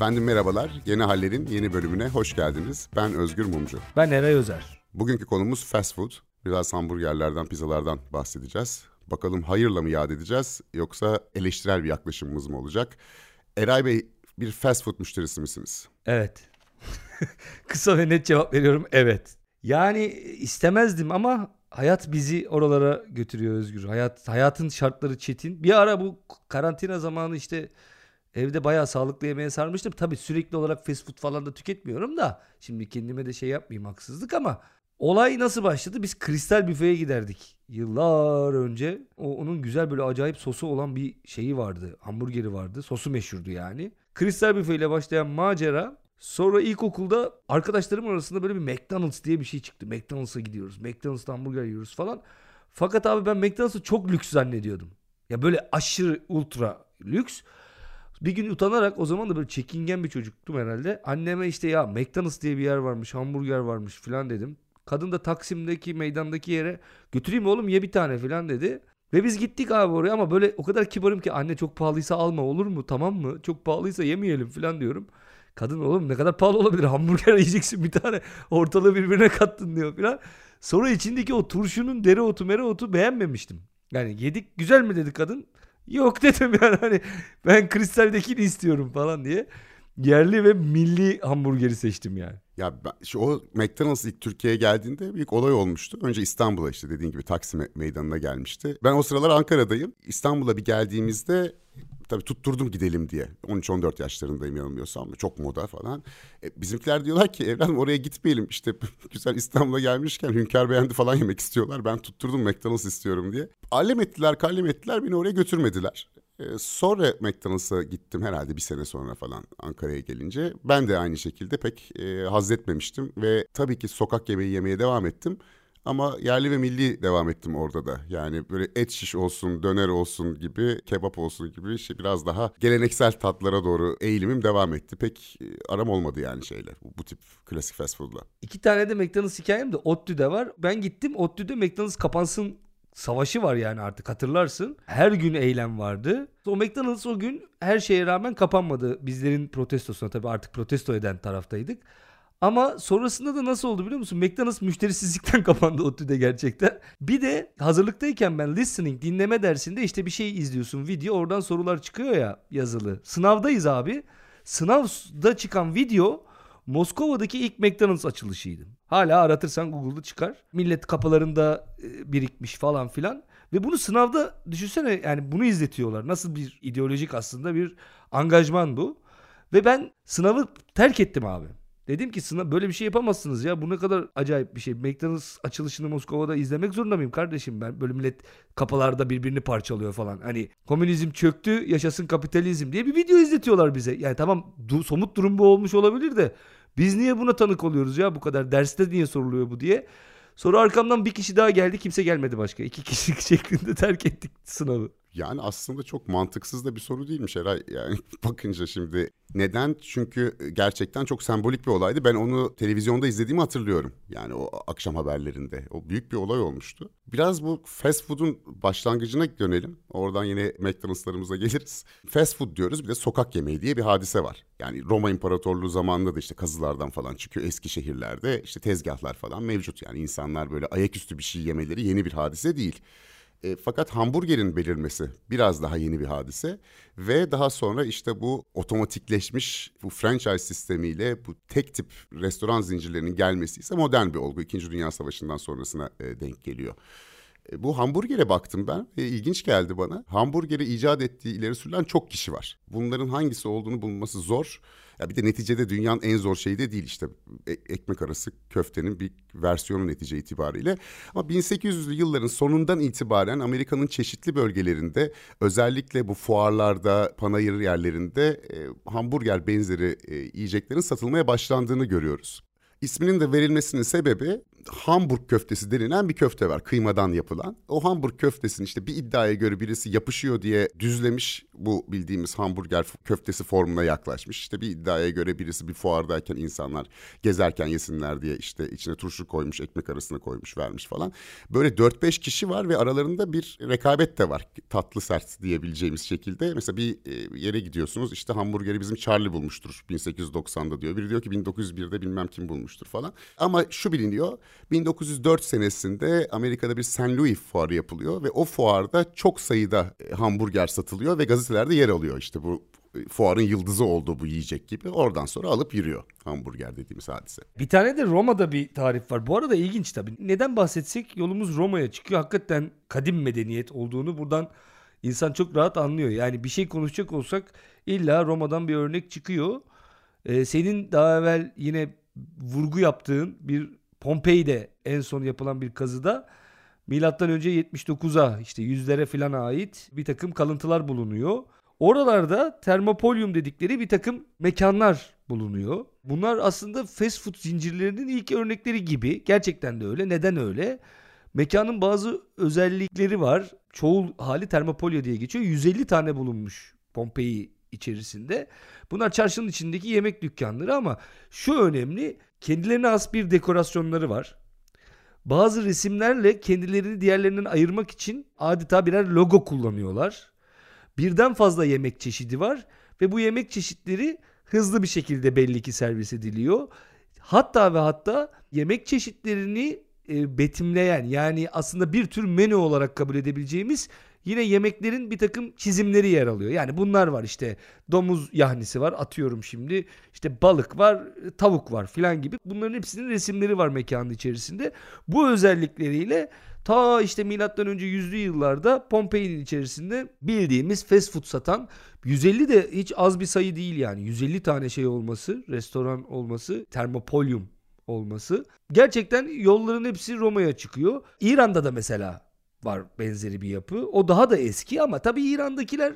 Efendim merhabalar. Yeni Haller'in yeni bölümüne hoş geldiniz. Ben Özgür Mumcu. Ben Eray Özer. Bugünkü konumuz fast food. Biraz hamburgerlerden, pizzalardan bahsedeceğiz. Bakalım hayırla mı yad edeceğiz yoksa eleştirel bir yaklaşımımız mı olacak? Eray Bey bir fast food müşterisi misiniz? Evet. Kısa ve net cevap veriyorum evet. Yani istemezdim ama hayat bizi oralara götürüyor Özgür. Hayat hayatın şartları çetin. Bir ara bu karantina zamanı işte evde bayağı sağlıklı yemeğe sarmıştım. Tabii sürekli olarak fast food falan da tüketmiyorum da. Şimdi kendime de şey yapmayayım haksızlık ama olay nasıl başladı? Biz kristal büfeye giderdik. Yıllar önce o, onun güzel böyle acayip sosu olan bir şeyi vardı. Hamburgeri vardı. Sosu meşhurdu yani. Kristal büfe ile başlayan macera Sonra ilkokulda arkadaşlarım arasında böyle bir McDonald's diye bir şey çıktı. McDonald's'a gidiyoruz. McDonald's'ta hamburger yiyoruz falan. Fakat abi ben McDonald's'ı çok lüks zannediyordum. Ya böyle aşırı ultra lüks. Bir gün utanarak o zaman da böyle çekingen bir çocuktum herhalde. Anneme işte ya McDonald's diye bir yer varmış, hamburger varmış falan dedim. Kadın da Taksim'deki meydandaki yere götüreyim oğlum ye bir tane falan dedi. Ve biz gittik abi oraya ama böyle o kadar kibarım ki anne çok pahalıysa alma olur mu tamam mı? Çok pahalıysa yemeyelim falan diyorum. Kadın oğlum ne kadar pahalı olabilir hamburger yiyeceksin bir tane ortalığı birbirine kattın diyor falan. Sonra içindeki o turşunun dereotu mereotu beğenmemiştim. Yani yedik güzel mi dedi kadın. Yok dedim yani hani ben kristaldekini istiyorum falan diye. Yerli ve milli hamburgeri seçtim yani. Ya şu, o McDonald's ilk Türkiye'ye geldiğinde büyük olay olmuştu. Önce İstanbul'a işte dediğin gibi Taksim meydanına gelmişti. Ben o sıralar Ankara'dayım. İstanbul'a bir geldiğimizde tabii tutturdum gidelim diye. 13-14 yaşlarındayım yanılmıyorsam. Çok moda falan. E, bizimkiler diyorlar ki evladım oraya gitmeyelim. İşte güzel İstanbul'a gelmişken Hünkar Beğendi falan yemek istiyorlar. Ben tutturdum McDonald's istiyorum diye. Allem ettiler, kallem ettiler. Beni oraya götürmediler. Ee, sonra McDonald's'a gittim herhalde bir sene sonra falan Ankara'ya gelince. Ben de aynı şekilde pek e, haz etmemiştim ve tabii ki sokak yemeği yemeye devam ettim. Ama yerli ve milli devam ettim orada da. Yani böyle et şiş olsun, döner olsun gibi, kebap olsun gibi şey biraz daha geleneksel tatlara doğru eğilimim devam etti. Pek e, aram olmadı yani şeyle bu, bu tip klasik fast food'la. İki tane de McDonald's hikayem de ODTÜ'de var. Ben gittim ODTÜ'de McDonald's kapansın savaşı var yani artık hatırlarsın. Her gün eylem vardı. O McDonald's o gün her şeye rağmen kapanmadı. Bizlerin protestosuna tabii artık protesto eden taraftaydık. Ama sonrasında da nasıl oldu biliyor musun? McDonald's müşterisizlikten kapandı ODTÜ'de gerçekten. Bir de hazırlıktayken ben listening dinleme dersinde işte bir şey izliyorsun video oradan sorular çıkıyor ya yazılı. Sınavdayız abi. Sınavda çıkan video Moskova'daki ilk McDonald's açılışıydı. Hala aratırsan Google'da çıkar. Millet kapılarında e, birikmiş falan filan. Ve bunu sınavda düşünsene yani bunu izletiyorlar. Nasıl bir ideolojik aslında bir angajman bu. Ve ben sınavı terk ettim abi. Dedim ki sınav böyle bir şey yapamazsınız ya. Bu ne kadar acayip bir şey. McDonald's açılışını Moskova'da izlemek zorunda mıyım kardeşim ben? Böyle millet kapılarda birbirini parçalıyor falan. Hani komünizm çöktü yaşasın kapitalizm diye bir video izletiyorlar bize. Yani tamam du- somut durum bu olmuş olabilir de biz niye buna tanık oluyoruz ya bu kadar? Derste niye soruluyor bu diye. Sonra arkamdan bir kişi daha geldi kimse gelmedi başka. İki kişilik şeklinde terk ettik sınavı. Yani aslında çok mantıksız da bir soru değilmiş Eray. Yani bakınca şimdi neden? Çünkü gerçekten çok sembolik bir olaydı. Ben onu televizyonda izlediğimi hatırlıyorum. Yani o akşam haberlerinde. O büyük bir olay olmuştu. Biraz bu fast food'un başlangıcına dönelim. Oradan yine McDonald'slarımıza geliriz. Fast food diyoruz bir de sokak yemeği diye bir hadise var. Yani Roma İmparatorluğu zamanında da işte kazılardan falan çıkıyor. Eski şehirlerde işte tezgahlar falan mevcut. Yani insanlar böyle ayaküstü bir şey yemeleri yeni bir hadise değil. E, fakat hamburgerin belirmesi biraz daha yeni bir hadise ve daha sonra işte bu otomatikleşmiş bu franchise sistemiyle bu tek tip restoran zincirlerinin gelmesi ise modern bir olgu. İkinci Dünya Savaşı'ndan sonrasına e, denk geliyor. E, bu hamburgere baktım ben. E, ilginç geldi bana. Hamburgeri icat ettiği ileri sürülen çok kişi var. Bunların hangisi olduğunu bulması zor. Ya bir de neticede dünyanın en zor şeyi de değil işte e, ekmek arası köftenin bir versiyonu netice itibariyle. Ama 1800'lü yılların sonundan itibaren Amerika'nın çeşitli bölgelerinde özellikle bu fuarlarda, panayır yerlerinde e, hamburger benzeri e, yiyeceklerin satılmaya başlandığını görüyoruz. İsminin de verilmesinin sebebi Hamburg köftesi denilen bir köfte var kıymadan yapılan. O Hamburg köftesini işte bir iddiaya göre birisi yapışıyor diye düzlemiş bu bildiğimiz hamburger köftesi formuna yaklaşmış. İşte bir iddiaya göre birisi bir fuardayken insanlar gezerken yesinler diye işte içine turşu koymuş, ekmek arasına koymuş, vermiş falan. Böyle 4-5 kişi var ve aralarında bir rekabet de var. Tatlı sert diyebileceğimiz şekilde. Mesela bir e, yere gidiyorsunuz işte hamburgeri bizim Charlie bulmuştur 1890'da diyor. Biri diyor ki 1901'de bilmem kim bulmuştur falan. Ama şu biliniyor 1904 senesinde Amerika'da bir St. Louis fuarı yapılıyor ve o fuarda çok sayıda e, hamburger satılıyor ve gazetelerde yer alıyor işte bu e, fuarın yıldızı oldu bu yiyecek gibi. Oradan sonra alıp yürüyor hamburger dediğimiz hadise. Bir tane de Roma'da bir tarif var. Bu arada ilginç tabii. Neden bahsetsek yolumuz Roma'ya çıkıyor. Hakikaten kadim medeniyet olduğunu buradan insan çok rahat anlıyor. Yani bir şey konuşacak olsak illa Roma'dan bir örnek çıkıyor. Ee, senin daha evvel yine vurgu yaptığın bir Pompei'de en son yapılan bir kazıda milattan önce 79'a işte yüzlere filan ait bir takım kalıntılar bulunuyor. Oralarda termopolyum dedikleri bir takım mekanlar bulunuyor. Bunlar aslında fast food zincirlerinin ilk örnekleri gibi. Gerçekten de öyle. Neden öyle? Mekanın bazı özellikleri var. Çoğu hali termopolyo diye geçiyor. 150 tane bulunmuş Pompei içerisinde. Bunlar çarşının içindeki yemek dükkanları ama şu önemli. Kendilerine has bir dekorasyonları var. Bazı resimlerle kendilerini diğerlerinden ayırmak için adeta birer logo kullanıyorlar. Birden fazla yemek çeşidi var ve bu yemek çeşitleri hızlı bir şekilde belli ki servis ediliyor. Hatta ve hatta yemek çeşitlerini e, betimleyen yani aslında bir tür menü olarak kabul edebileceğimiz yine yemeklerin bir takım çizimleri yer alıyor. Yani bunlar var işte domuz yahnisi var atıyorum şimdi işte balık var tavuk var filan gibi bunların hepsinin resimleri var mekanın içerisinde. Bu özellikleriyle ta işte milattan önce yüzlü yıllarda Pompei'nin içerisinde bildiğimiz fast food satan 150 de hiç az bir sayı değil yani 150 tane şey olması restoran olması termopolyum olması. Gerçekten yolların hepsi Roma'ya çıkıyor. İran'da da mesela var benzeri bir yapı. O daha da eski ama tabii İran'dakiler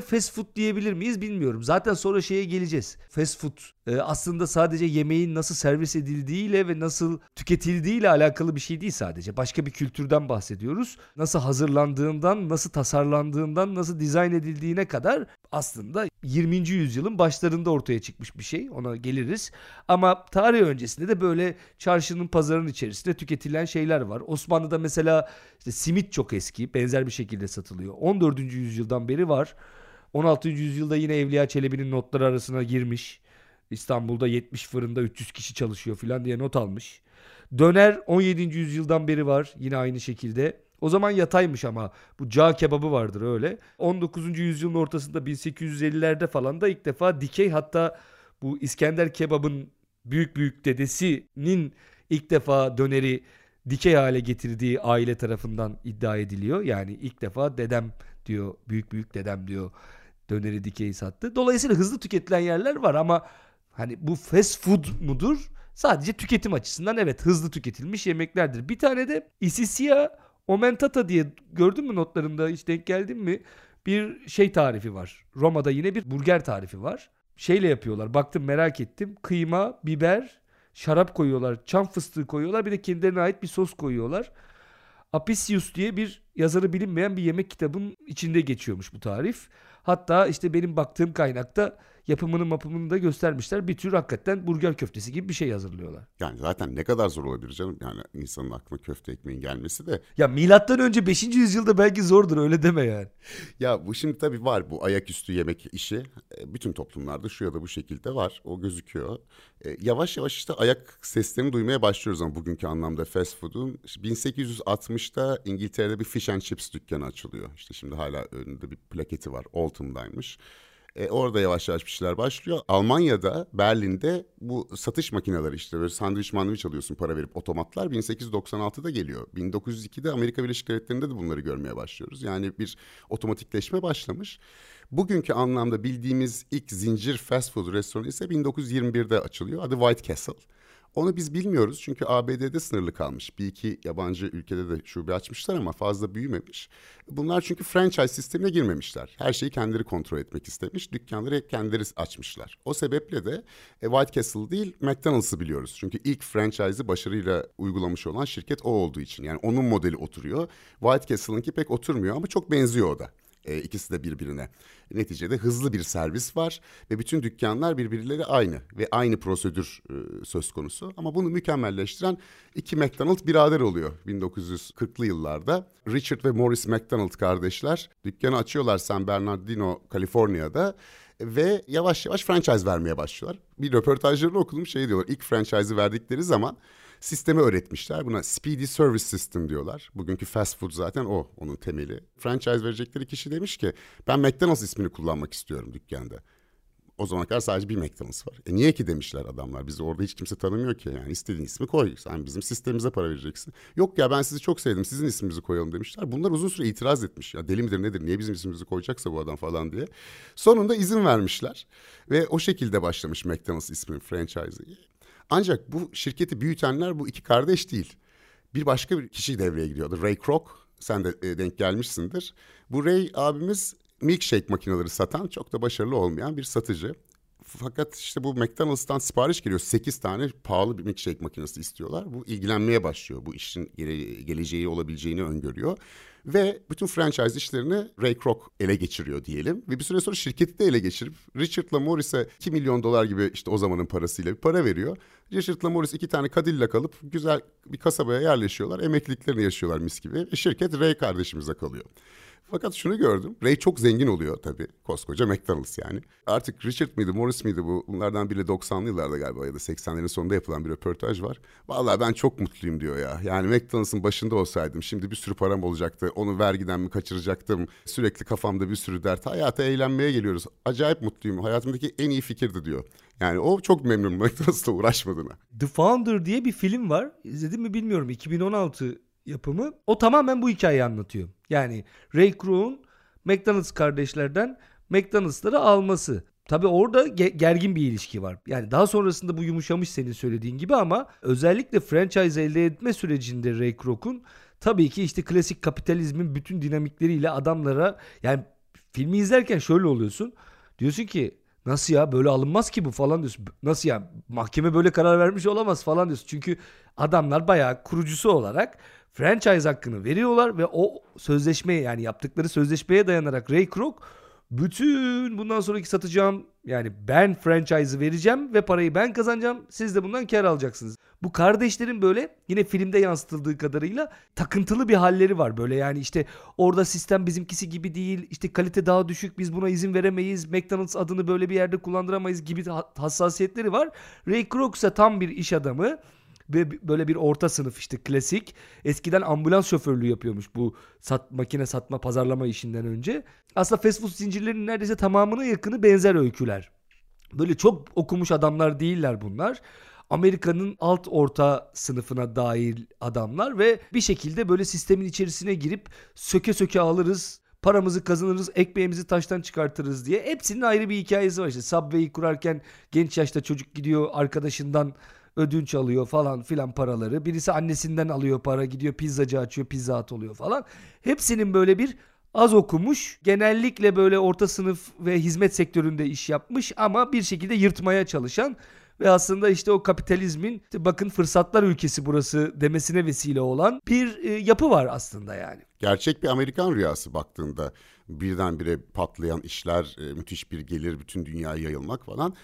fast food diyebilir miyiz bilmiyorum. Zaten sonra şeye geleceğiz. Fast food aslında sadece yemeğin nasıl servis edildiğiyle ve nasıl tüketildiğiyle alakalı bir şey değil sadece. Başka bir kültürden bahsediyoruz. Nasıl hazırlandığından, nasıl tasarlandığından, nasıl dizayn edildiğine kadar aslında 20. yüzyılın başlarında ortaya çıkmış bir şey. Ona geliriz. Ama tarih öncesinde de böyle çarşının, pazarın içerisinde tüketilen şeyler var. Osmanlı'da mesela işte simit çok eski, benzer bir şekilde satılıyor. 14. yüzyıldan beri var. 16. yüzyılda yine Evliya Çelebi'nin notları arasına girmiş. İstanbul'da 70 fırında 300 kişi çalışıyor falan diye not almış. Döner 17. yüzyıldan beri var yine aynı şekilde. O zaman yataymış ama bu cağ kebabı vardır öyle. 19. yüzyılın ortasında 1850'lerde falan da ilk defa dikey hatta bu İskender kebabın büyük büyük dedesinin ilk defa döneri dikey hale getirdiği aile tarafından iddia ediliyor. Yani ilk defa dedem diyor, büyük büyük dedem diyor döneri dikey sattı. Dolayısıyla hızlı tüketilen yerler var ama hani bu fast food mudur? Sadece tüketim açısından evet hızlı tüketilmiş yemeklerdir. Bir tane de Isisia Omentata diye gördün mü notlarında hiç denk geldin mi? Bir şey tarifi var. Roma'da yine bir burger tarifi var. Şeyle yapıyorlar. Baktım merak ettim. Kıyma, biber, şarap koyuyorlar. Çam fıstığı koyuyorlar. Bir de kendilerine ait bir sos koyuyorlar. Apicius diye bir yazarı bilinmeyen bir yemek kitabının içinde geçiyormuş bu tarif. Hatta işte benim baktığım kaynakta yapımını mapımını da göstermişler. Bir tür hakikaten burger köftesi gibi bir şey hazırlıyorlar. Yani zaten ne kadar zor olabilir canım. Yani insanın aklına köfte ekmeğin gelmesi de. Ya milattan önce 5. yüzyılda belki zordur öyle deme yani. Ya bu şimdi tabii var bu ayaküstü yemek işi. E, bütün toplumlarda şu ya da bu şekilde var. O gözüküyor. E, yavaş yavaş işte ayak seslerini duymaya başlıyoruz ama bugünkü anlamda fast food'un. 1860'da İngiltere'de bir fish and chips dükkanı açılıyor. İşte şimdi hala önünde bir plaketi var. Oldham'daymış. E, orada yavaş yavaş bir şeyler başlıyor. Almanya'da, Berlin'de bu satış makineleri işte böyle sandviç mandviç alıyorsun para verip otomatlar 1896'da geliyor. 1902'de Amerika Birleşik Devletleri'nde de bunları görmeye başlıyoruz. Yani bir otomatikleşme başlamış. Bugünkü anlamda bildiğimiz ilk zincir fast food restoranı ise 1921'de açılıyor. Adı White Castle. Onu biz bilmiyoruz çünkü ABD'de sınırlı kalmış. Bir iki yabancı ülkede de şube açmışlar ama fazla büyümemiş. Bunlar çünkü franchise sistemine girmemişler. Her şeyi kendileri kontrol etmek istemiş. Dükkanları hep kendileri açmışlar. O sebeple de e, White Castle değil McDonald's'ı biliyoruz. Çünkü ilk franchise'ı başarıyla uygulamış olan şirket o olduğu için. Yani onun modeli oturuyor. White Castle'ınki pek oturmuyor ama çok benziyor o da. E, ikisi de birbirine. Neticede hızlı bir servis var ve bütün dükkanlar birbirleri aynı ve aynı prosedür e, söz konusu. Ama bunu mükemmelleştiren iki McDonald birader oluyor 1940'lı yıllarda. Richard ve Morris McDonald kardeşler dükkanı açıyorlar San Bernardino, Kaliforniya'da ve yavaş yavaş franchise vermeye başlıyorlar. Bir röportajlarını okudum şey diyorlar ilk franchise'ı verdikleri zaman sistemi öğretmişler. Buna Speedy Service System diyorlar. Bugünkü fast food zaten o onun temeli. Franchise verecekleri kişi demiş ki ben McDonald's ismini kullanmak istiyorum dükkanda. O zamana kadar sadece bir McDonald's var. E niye ki demişler adamlar. Bizi orada hiç kimse tanımıyor ki. Yani istediğin ismi koy. Sen bizim sistemimize para vereceksin. Yok ya ben sizi çok sevdim. Sizin isminizi koyalım demişler. Bunlar uzun süre itiraz etmiş. Ya deli midir nedir? Niye bizim ismimizi koyacaksa bu adam falan diye. Sonunda izin vermişler. Ve o şekilde başlamış McDonald's isminin franchise'ı. Ancak bu şirketi büyütenler bu iki kardeş değil. Bir başka bir kişi devreye giriyordu. Ray Kroc. Sen de e, denk gelmişsindir. Bu Ray abimiz milkshake makineleri satan çok da başarılı olmayan bir satıcı. Fakat işte bu McDonald's'tan sipariş geliyor. 8 tane pahalı bir milkshake makinesi istiyorlar. Bu ilgilenmeye başlıyor. Bu işin gele- geleceği olabileceğini öngörüyor. Ve bütün franchise işlerini Ray Kroc ele geçiriyor diyelim. Ve bir süre sonra şirketi de ele geçirip Richard'la Morris'e 2 milyon dolar gibi işte o zamanın parasıyla bir para veriyor. Richard'la Morris iki tane Cadillac alıp güzel bir kasabaya yerleşiyorlar. Emekliliklerini yaşıyorlar mis gibi. Şirket Ray kardeşimize kalıyor. Fakat şunu gördüm. Ray çok zengin oluyor tabii. Koskoca McDonald's yani. Artık Richard mıydı, Morris miydi bu? Bunlardan biri 90'lı yıllarda galiba ya da 80'lerin sonunda yapılan bir röportaj var. Vallahi ben çok mutluyum diyor ya. Yani McDonald's'ın başında olsaydım şimdi bir sürü param olacaktı. Onu vergiden mi kaçıracaktım? Sürekli kafamda bir sürü dert. Hayata eğlenmeye geliyoruz. Acayip mutluyum. Hayatımdaki en iyi fikirdi diyor. Yani o çok memnun McDonald's'la uğraşmadığına. The Founder diye bir film var. İzledim mi bilmiyorum. 2016 yapımı. O tamamen bu hikayeyi anlatıyor. Yani Ray Kroc'un McDonald's kardeşlerden McDonald's'ları alması. Tabii orada ge- gergin bir ilişki var. Yani daha sonrasında bu yumuşamış senin söylediğin gibi ama özellikle franchise elde etme sürecinde Ray Kroc'un tabii ki işte klasik kapitalizmin bütün dinamikleriyle adamlara yani filmi izlerken şöyle oluyorsun. Diyorsun ki nasıl ya böyle alınmaz ki bu falan diyorsun. Nasıl ya mahkeme böyle karar vermiş olamaz falan diyorsun. Çünkü adamlar bayağı kurucusu olarak franchise hakkını veriyorlar ve o sözleşmeye yani yaptıkları sözleşmeye dayanarak Ray Kroc bütün bundan sonraki satacağım yani ben franchise'ı vereceğim ve parayı ben kazanacağım. Siz de bundan kar alacaksınız. Bu kardeşlerin böyle yine filmde yansıtıldığı kadarıyla takıntılı bir halleri var. Böyle yani işte orada sistem bizimkisi gibi değil. işte kalite daha düşük. Biz buna izin veremeyiz. McDonald's adını böyle bir yerde kullandıramayız gibi hassasiyetleri var. Ray Kroc ise tam bir iş adamı ve böyle bir orta sınıf işte klasik. Eskiden ambulans şoförlüğü yapıyormuş bu sat, makine satma pazarlama işinden önce. Aslında fast food zincirlerinin neredeyse tamamına yakını benzer öyküler. Böyle çok okumuş adamlar değiller bunlar. Amerika'nın alt orta sınıfına dahil adamlar ve bir şekilde böyle sistemin içerisine girip söke söke alırız paramızı kazanırız, ekmeğimizi taştan çıkartırız diye. Hepsinin ayrı bir hikayesi var. İşte Subway'i kurarken genç yaşta çocuk gidiyor arkadaşından ödünç alıyor falan filan paraları. Birisi annesinden alıyor para gidiyor pizzacı açıyor pizza at oluyor falan. Hepsinin böyle bir az okumuş, genellikle böyle orta sınıf ve hizmet sektöründe iş yapmış ama bir şekilde yırtmaya çalışan ve aslında işte o kapitalizmin işte bakın fırsatlar ülkesi burası demesine vesile olan bir e, yapı var aslında yani. Gerçek bir Amerikan rüyası baktığında birdenbire patlayan işler, e, müthiş bir gelir, bütün dünyaya yayılmak falan.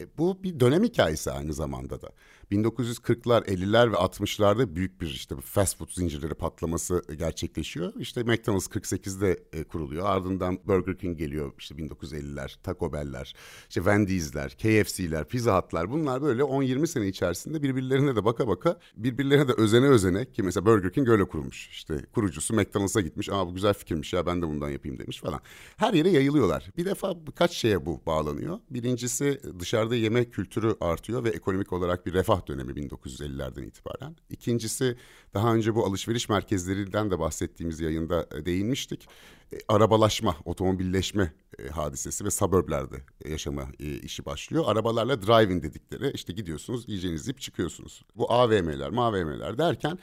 E, bu bir dönem hikayesi aynı zamanda da. 1940'lar, 50'ler ve 60'larda büyük bir işte fast food zincirleri patlaması gerçekleşiyor. İşte McDonald's 48'de e, kuruluyor. Ardından Burger King geliyor işte 1950'ler, Taco Bell'ler, işte Wendy's'ler, KFC'ler, Pizza Hut'lar bunlar böyle 10-20 sene içerisinde birbirlerine de baka baka birbirlerine de özene özene ki mesela Burger King öyle kurulmuş. İşte kurucusu McDonald's'a gitmiş. Aa bu güzel fikirmiş ya ben de bundan yapayım demiş falan. Her yere yayılıyorlar. Bir defa birkaç şeye bu bağlanıyor. Birincisi dışarıda yeme kültürü artıyor ve ekonomik olarak bir refah dönemi 1950'lerden itibaren. İkincisi daha önce bu alışveriş merkezlerinden de bahsettiğimiz yayında e, değinmiştik. E, arabalaşma, otomobilleşme e, hadisesi ve suburblerde yaşama işi başlıyor. Arabalarla drive-in dedikleri işte gidiyorsunuz yiyeceğinizi yiyip çıkıyorsunuz. Bu AVM'ler, MAVM'ler derken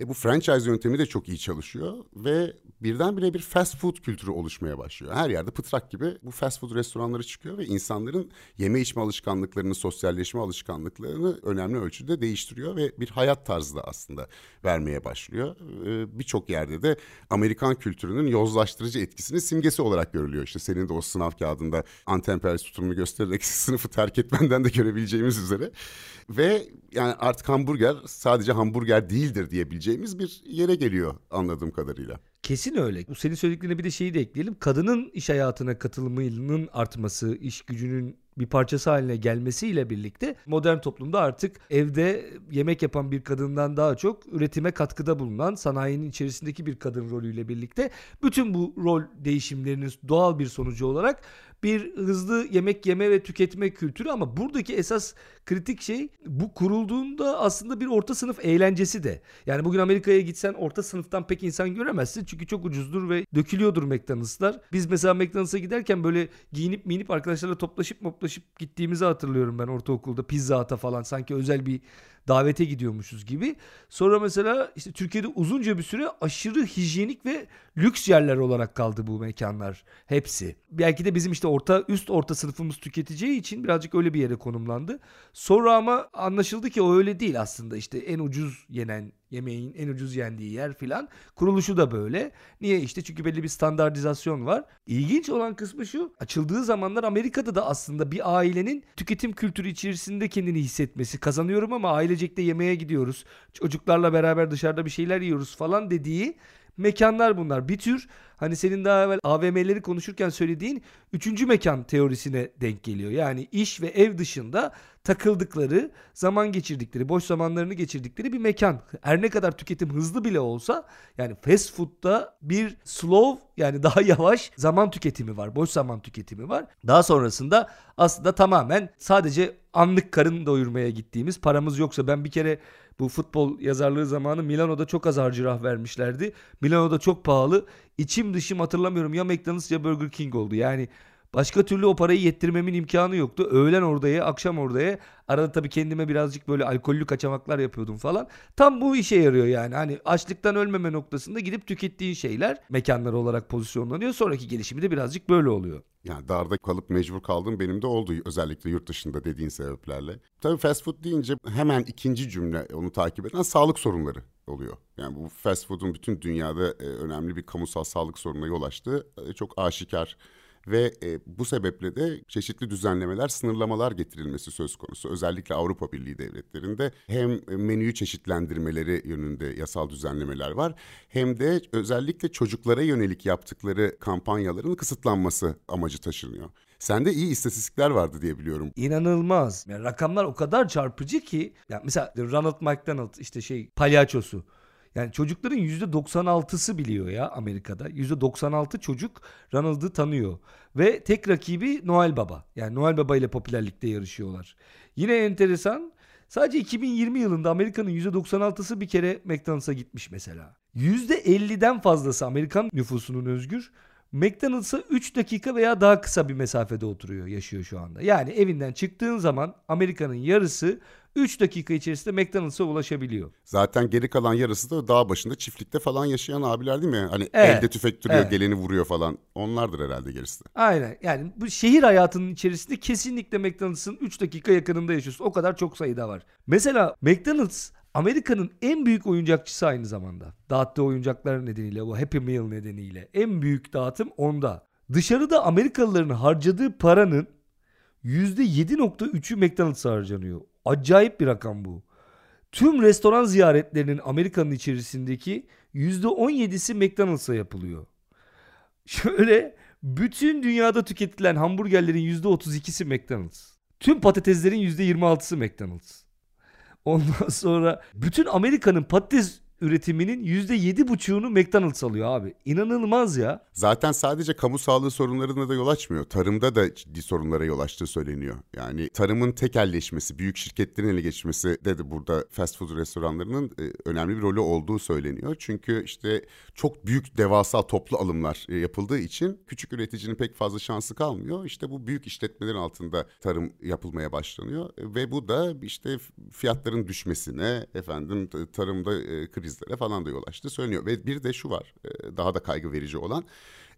E bu franchise yöntemi de çok iyi çalışıyor ve birdenbire bir fast food kültürü oluşmaya başlıyor. Her yerde pıtrak gibi bu fast food restoranları çıkıyor ve insanların yeme içme alışkanlıklarını, sosyalleşme alışkanlıklarını önemli ölçüde değiştiriyor ve bir hayat tarzı da aslında vermeye başlıyor. E, Birçok yerde de Amerikan kültürünün yozlaştırıcı etkisinin simgesi olarak görülüyor. İşte senin de o sınav kağıdında antemperyalist tutumunu göstererek sınıfı terk etmenden de görebileceğimiz üzere. Ve yani artık hamburger sadece hamburger değildir diyebileceğimiz bir yere geliyor anladığım kadarıyla. Kesin öyle. Bu senin söylediklerine bir de şeyi de ekleyelim. Kadının iş hayatına katılımının artması, iş gücünün bir parçası haline gelmesiyle birlikte modern toplumda artık evde yemek yapan bir kadından daha çok üretime katkıda bulunan sanayinin içerisindeki bir kadın rolüyle birlikte bütün bu rol değişimlerinin doğal bir sonucu olarak bir hızlı yemek yeme ve tüketme kültürü ama buradaki esas kritik şey bu kurulduğunda aslında bir orta sınıf eğlencesi de. Yani bugün Amerika'ya gitsen orta sınıftan pek insan göremezsin çünkü çok ucuzdur ve dökülüyordur McDonald'slar. Biz mesela McDonald's'a giderken böyle giyinip minip arkadaşlarla toplaşıp moplaşıp gittiğimizi hatırlıyorum ben ortaokulda pizza ata falan sanki özel bir davete gidiyormuşuz gibi. Sonra mesela işte Türkiye'de uzunca bir süre aşırı hijyenik ve lüks yerler olarak kaldı bu mekanlar hepsi. Belki de bizim işte orta üst orta sınıfımız tüketeceği için birazcık öyle bir yere konumlandı. Sonra ama anlaşıldı ki o öyle değil aslında işte en ucuz yenen yemeğin en ucuz yendiği yer filan. Kuruluşu da böyle. Niye işte çünkü belli bir standartizasyon var. İlginç olan kısmı şu. Açıldığı zamanlar Amerika'da da aslında bir ailenin tüketim kültürü içerisinde kendini hissetmesi. Kazanıyorum ama ailecek de yemeğe gidiyoruz. Çocuklarla beraber dışarıda bir şeyler yiyoruz falan dediği mekanlar bunlar. Bir tür hani senin daha evvel AVM'leri konuşurken söylediğin üçüncü mekan teorisine denk geliyor. Yani iş ve ev dışında takıldıkları, zaman geçirdikleri, boş zamanlarını geçirdikleri bir mekan. Her ne kadar tüketim hızlı bile olsa yani fast food'da bir slow yani daha yavaş zaman tüketimi var. Boş zaman tüketimi var. Daha sonrasında aslında tamamen sadece anlık karın doyurmaya gittiğimiz paramız yoksa ben bir kere bu futbol yazarlığı zamanı Milano'da çok az harcırah vermişlerdi. Milano'da çok pahalı. İçim dışım hatırlamıyorum ya McDonald's ya Burger King oldu. Yani Başka türlü o parayı yettirmemin imkanı yoktu. Öğlen oradaya, akşam oradaya. Arada tabii kendime birazcık böyle alkollü kaçamaklar yapıyordum falan. Tam bu işe yarıyor yani. Hani açlıktan ölmeme noktasında gidip tükettiğin şeyler mekanlar olarak pozisyonlanıyor. Sonraki gelişimi de birazcık böyle oluyor. Yani darda kalıp mecbur kaldım benim de oldu özellikle yurt dışında dediğin sebeplerle. Tabii fast food deyince hemen ikinci cümle onu takip eden sağlık sorunları oluyor. Yani bu fast food'un bütün dünyada e, önemli bir kamusal sağlık sorununa yol açtığı e, çok aşikar. Ve e, bu sebeple de çeşitli düzenlemeler, sınırlamalar getirilmesi söz konusu. Özellikle Avrupa Birliği devletlerinde hem menüyü çeşitlendirmeleri yönünde yasal düzenlemeler var. Hem de özellikle çocuklara yönelik yaptıkları kampanyaların kısıtlanması amacı taşınıyor. Sende iyi istatistikler vardı diye biliyorum. İnanılmaz. Yani rakamlar o kadar çarpıcı ki. Ya mesela Ronald McDonald işte şey palyaçosu. Yani çocukların %96'sı biliyor ya Amerika'da. %96 çocuk Ronald'ı tanıyor. Ve tek rakibi Noel Baba. Yani Noel Baba ile popülerlikte yarışıyorlar. Yine enteresan Sadece 2020 yılında Amerika'nın %96'sı bir kere McDonald's'a gitmiş mesela. %50'den fazlası Amerikan nüfusunun özgür McDonald's'a 3 dakika veya daha kısa bir mesafede oturuyor, yaşıyor şu anda. Yani evinden çıktığın zaman Amerika'nın yarısı 3 dakika içerisinde McDonald's'a ulaşabiliyor. Zaten geri kalan yarısı da dağ başında çiftlikte falan yaşayan abiler değil mi? Hani evet, elde tüfek duruyor, evet. geleni vuruyor falan. Onlardır herhalde gerisi de. Aynen. Yani bu şehir hayatının içerisinde kesinlikle McDonald's'ın 3 dakika yakınında yaşıyorsun. O kadar çok sayıda var. Mesela McDonald's Amerika'nın en büyük oyuncakçısı aynı zamanda. Dağıttığı oyuncaklar nedeniyle, o Happy Meal nedeniyle. En büyük dağıtım onda. Dışarıda Amerikalıların harcadığı paranın %7.3'ü McDonald's'a harcanıyor. Acayip bir rakam bu. Tüm restoran ziyaretlerinin Amerika'nın içerisindeki %17'si McDonald's'a yapılıyor. Şöyle bütün dünyada tüketilen hamburgerlerin %32'si McDonald's. Tüm patateslerin %26'sı McDonald's. Ondan sonra bütün Amerika'nın patates üretiminin %7,5'unu McDonald's alıyor abi. İnanılmaz ya. Zaten sadece kamu sağlığı sorunlarına da yol açmıyor. Tarımda da ciddi sorunlara yol açtığı söyleniyor. Yani tarımın tekelleşmesi, büyük şirketlerin ele geçmesi de, de burada fast food restoranlarının e, önemli bir rolü olduğu söyleniyor. Çünkü işte çok büyük devasa toplu alımlar e, yapıldığı için küçük üreticinin pek fazla şansı kalmıyor. İşte bu büyük işletmelerin altında tarım yapılmaya başlanıyor ve bu da işte fiyatların düşmesine, efendim tarımda e, kriz bizlere falan da yol açtı söyleniyor. Ve bir de şu var e, daha da kaygı verici olan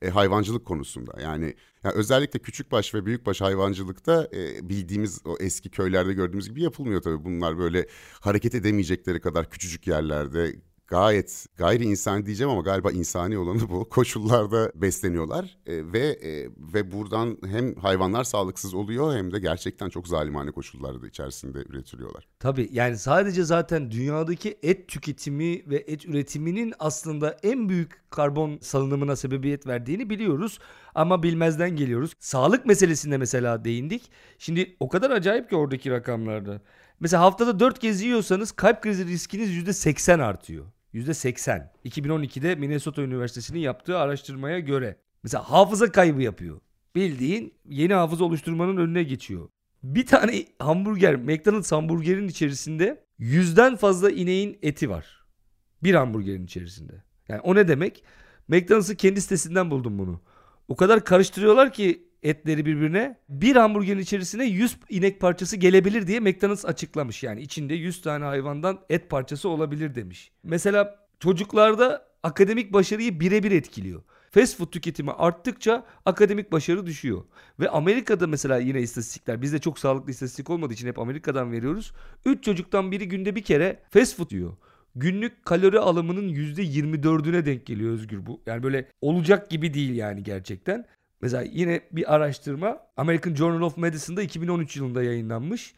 e, hayvancılık konusunda. Yani, yani özellikle küçükbaş ve büyükbaş hayvancılıkta e, bildiğimiz o eski köylerde gördüğümüz gibi yapılmıyor tabii. Bunlar böyle hareket edemeyecekleri kadar küçücük yerlerde gayet gayri insani diyeceğim ama galiba insani olanı bu. Koşullarda besleniyorlar e, ve e, ve buradan hem hayvanlar sağlıksız oluyor hem de gerçekten çok zalimane koşullarda içerisinde üretiliyorlar. Tabii yani sadece zaten dünyadaki et tüketimi ve et üretiminin aslında en büyük karbon salınımına sebebiyet verdiğini biliyoruz ama bilmezden geliyoruz. Sağlık meselesinde mesela değindik. Şimdi o kadar acayip ki oradaki rakamlarda. Mesela haftada 4 kez yiyorsanız kalp krizi riskiniz %80 artıyor. %80. 2012'de Minnesota Üniversitesi'nin yaptığı araştırmaya göre. Mesela hafıza kaybı yapıyor. Bildiğin yeni hafıza oluşturmanın önüne geçiyor. Bir tane hamburger, McDonald's hamburgerin içerisinde yüzden fazla ineğin eti var. Bir hamburgerin içerisinde. Yani o ne demek? McDonald's'ın kendi sitesinden buldum bunu. O kadar karıştırıyorlar ki etleri birbirine. Bir hamburgerin içerisine 100 inek parçası gelebilir diye McDonald's açıklamış. Yani içinde 100 tane hayvandan et parçası olabilir demiş. Mesela çocuklarda akademik başarıyı birebir etkiliyor. Fast food tüketimi arttıkça akademik başarı düşüyor. Ve Amerika'da mesela yine istatistikler bizde çok sağlıklı istatistik olmadığı için hep Amerika'dan veriyoruz. 3 çocuktan biri günde bir kere fast food yiyor. Günlük kalori alımının %24'üne denk geliyor Özgür bu. Yani böyle olacak gibi değil yani gerçekten. Mesela yine bir araştırma American Journal of Medicine'da 2013 yılında yayınlanmış.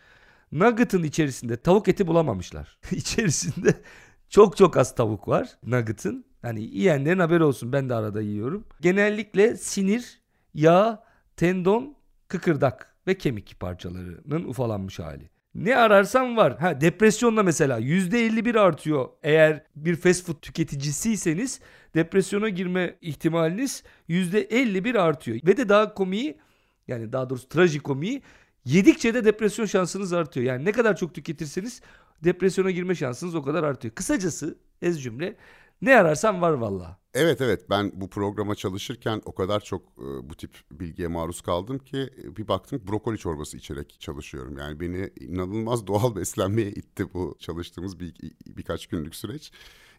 Nugget'ın içerisinde tavuk eti bulamamışlar. İçerisinde çok çok az tavuk var Nugget'ın. Hani yiyenlerin haberi olsun ben de arada yiyorum. Genellikle sinir, yağ, tendon, kıkırdak ve kemik parçalarının ufalanmış hali. Ne ararsan var. Ha depresyonla mesela %51 artıyor. Eğer bir fast food tüketicisiyseniz depresyona girme ihtimaliniz %51 artıyor. Ve de daha komiği yani daha doğrusu trajikomiği yedikçe de depresyon şansınız artıyor. Yani ne kadar çok tüketirseniz depresyona girme şansınız o kadar artıyor. Kısacası ez cümle ne ararsan var valla. Evet evet ben bu programa çalışırken o kadar çok e, bu tip bilgiye maruz kaldım ki e, bir baktım brokoli çorbası içerek çalışıyorum. Yani beni inanılmaz doğal beslenmeye itti bu çalıştığımız bir, birkaç günlük süreç.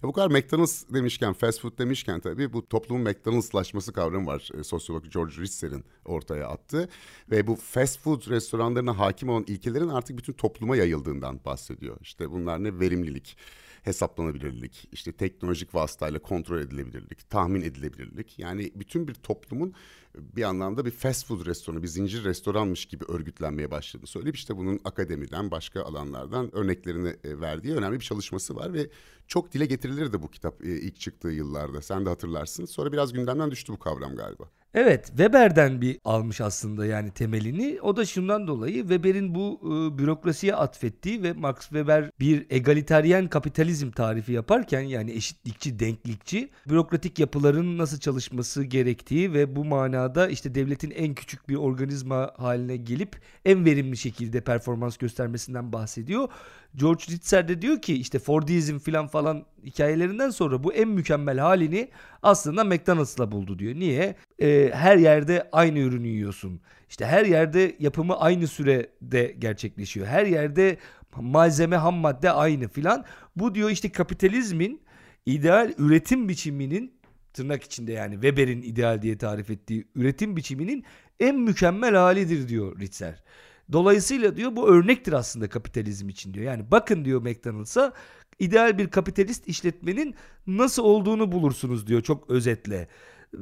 E bu kadar McDonald's demişken, fast food demişken tabii bu toplumun McDonald'slaşması kavramı var. E, sosyolog George Ritzer'in ortaya attığı. Ve bu fast food restoranlarına hakim olan ilkelerin artık bütün topluma yayıldığından bahsediyor. İşte bunlar ne? Verimlilik, hesaplanabilirlik, işte teknolojik vasıtayla kontrol edilebilirlik, tahmin edilebilirlik. Yani bütün bir toplumun bir anlamda bir fast food restoranı, bir zincir restoranmış gibi örgütlenmeye başladığını söyleyip işte bunun akademiden, başka alanlardan örneklerini e, verdiği önemli bir çalışması var ve çok dile getirilirdi bu kitap e, ilk çıktığı yıllarda. Sen de hatırlarsın. Sonra biraz gündemden düştü bu kavram galiba. Evet Weber'den bir almış aslında yani temelini. O da şundan dolayı Weber'in bu e, bürokrasiye atfettiği ve Max Weber bir egaliteryen kapitalizm tarifi yaparken yani eşitlikçi, denklikçi bürokratik yapıların nasıl çalışması gerektiği ve bu manada işte devletin en küçük bir organizma haline gelip en verimli şekilde performans göstermesinden bahsediyor. George Ritzer de diyor ki işte Fordizm falan falan hikayelerinden sonra bu en mükemmel halini aslında McDonald's'la buldu diyor. Niye? Ee, her yerde aynı ürünü yiyorsun. İşte her yerde yapımı aynı sürede gerçekleşiyor. Her yerde malzeme ham madde aynı filan. Bu diyor işte kapitalizmin ideal üretim biçiminin tırnak içinde yani Weber'in ideal diye tarif ettiği üretim biçiminin en mükemmel halidir diyor Ritzer. Dolayısıyla diyor bu örnektir aslında kapitalizm için diyor. Yani bakın diyor McDonald's'a ideal bir kapitalist işletmenin nasıl olduğunu bulursunuz diyor çok özetle.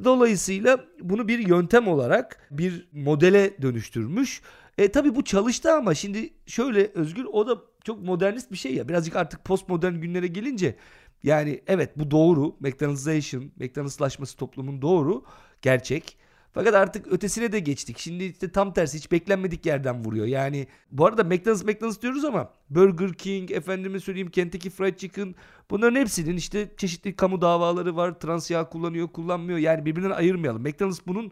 Dolayısıyla bunu bir yöntem olarak bir modele dönüştürmüş. E tabii bu çalıştı ama şimdi şöyle Özgür o da çok modernist bir şey ya. Birazcık artık postmodern günlere gelince yani evet bu doğru. McDonald'sation, McDonald'slaşması toplumun doğru. Gerçek. Fakat artık ötesine de geçtik. Şimdi işte tam tersi hiç beklenmedik yerden vuruyor. Yani bu arada McDonald's McDonald's diyoruz ama Burger King, efendime söyleyeyim Kentucky Fried Chicken bunların hepsinin işte çeşitli kamu davaları var. Trans yağ kullanıyor, kullanmıyor. Yani birbirinden ayırmayalım. McDonald's bunun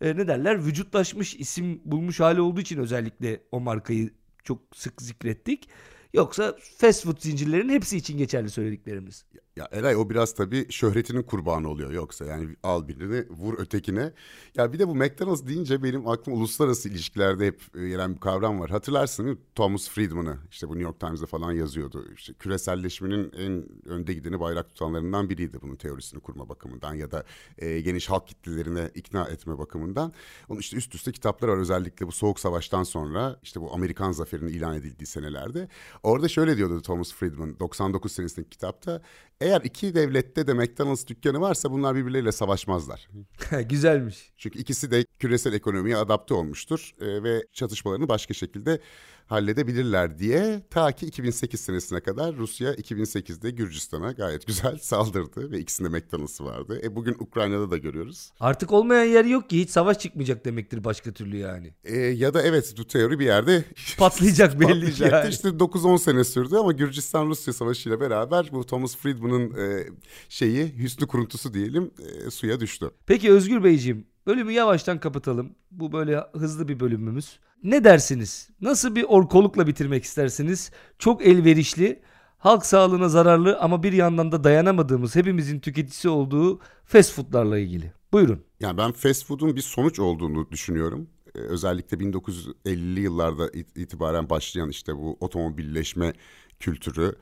e, ne derler vücutlaşmış isim bulmuş hali olduğu için özellikle o markayı çok sık zikrettik. Yoksa fast food zincirlerinin hepsi için geçerli söylediklerimiz. Ya Eray o biraz tabii şöhretinin kurbanı oluyor yoksa yani al birini vur ötekine. Ya bir de bu McDonald's deyince benim aklıma uluslararası ilişkilerde hep e, gelen bir kavram var. Hatırlarsın değil? Thomas Friedman'ı işte bu New York Times'da falan yazıyordu. İşte küreselleşmenin en önde gideni bayrak tutanlarından biriydi bunun teorisini kurma bakımından ya da e, geniş halk kitlelerine ikna etme bakımından. Onun işte üst üste kitaplar var özellikle bu Soğuk Savaş'tan sonra işte bu Amerikan zaferinin ilan edildiği senelerde. Orada şöyle diyordu Thomas Friedman 99 senesindeki kitapta. Eğer iki devlette de McDonald's dükkanı varsa bunlar birbirleriyle savaşmazlar. Güzelmiş. Çünkü ikisi de küresel ekonomiye adapte olmuştur e, ve çatışmalarını başka şekilde halledebilirler diye ta ki 2008 senesine kadar Rusya 2008'de Gürcistan'a gayet güzel saldırdı ve ikisinde McDonald's'ı vardı. E bugün Ukrayna'da da görüyoruz. Artık olmayan yer yok ki hiç savaş çıkmayacak demektir başka türlü yani. E, ya da evet bu teori bir yerde Patlayacak belli ki patlayacaktı. yani. İşte 9-10 sene sürdü ama Gürcistan-Rusya savaşıyla beraber bu Thomas Friedman'ın e, şeyi hüsnü kuruntusu diyelim e, suya düştü. Peki Özgür Beyciğim bölümü yavaştan kapatalım. Bu böyle hızlı bir bölümümüz. Ne dersiniz? Nasıl bir orkolukla bitirmek istersiniz? Çok elverişli, halk sağlığına zararlı ama bir yandan da dayanamadığımız hepimizin tüketicisi olduğu fast foodlarla ilgili. Buyurun. Yani ben fast food'un bir sonuç olduğunu düşünüyorum. Ee, özellikle 1950'li yıllarda it- itibaren başlayan işte bu otomobilleşme kültürü,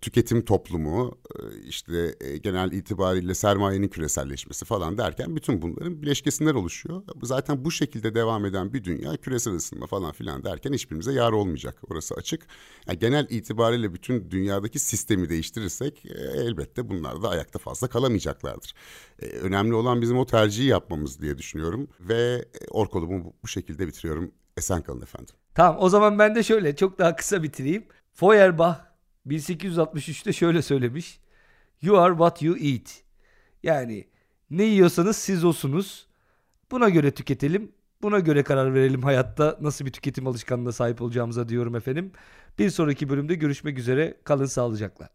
tüketim toplumu, e, işte e, genel itibariyle sermayenin küreselleşmesi falan derken bütün bunların bileşkesinden oluşuyor. Zaten bu şekilde devam eden bir dünya küresel ısınma falan filan derken hiçbirimize yar olmayacak. Orası açık. Yani genel itibariyle bütün dünyadaki sistemi değiştirirsek e, elbette bunlar da ayakta fazla kalamayacaklardır. E, önemli olan bizim o tercihi yapmamız diye düşünüyorum ve e, orkolumu bu şekilde bitiriyorum. Esen kalın efendim. Tamam o zaman ben de şöyle çok daha kısa bitireyim. Feuerbach 1863'te şöyle söylemiş. You are what you eat. Yani ne yiyorsanız siz olsunuz. Buna göre tüketelim. Buna göre karar verelim hayatta nasıl bir tüketim alışkanlığına sahip olacağımıza diyorum efendim. Bir sonraki bölümde görüşmek üzere. Kalın sağlıcakla.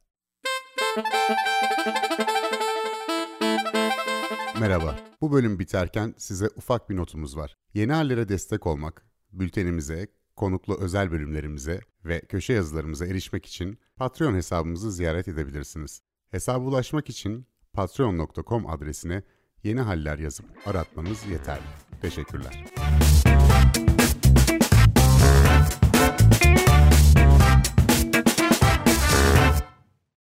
Merhaba. Bu bölüm biterken size ufak bir notumuz var. Yeni hallere destek olmak, bültenimize, konuklu özel bölümlerimize ve köşe yazılarımıza erişmek için Patreon hesabımızı ziyaret edebilirsiniz. Hesaba ulaşmak için patreon.com adresine yeni haller yazıp aratmanız yeterli. Teşekkürler.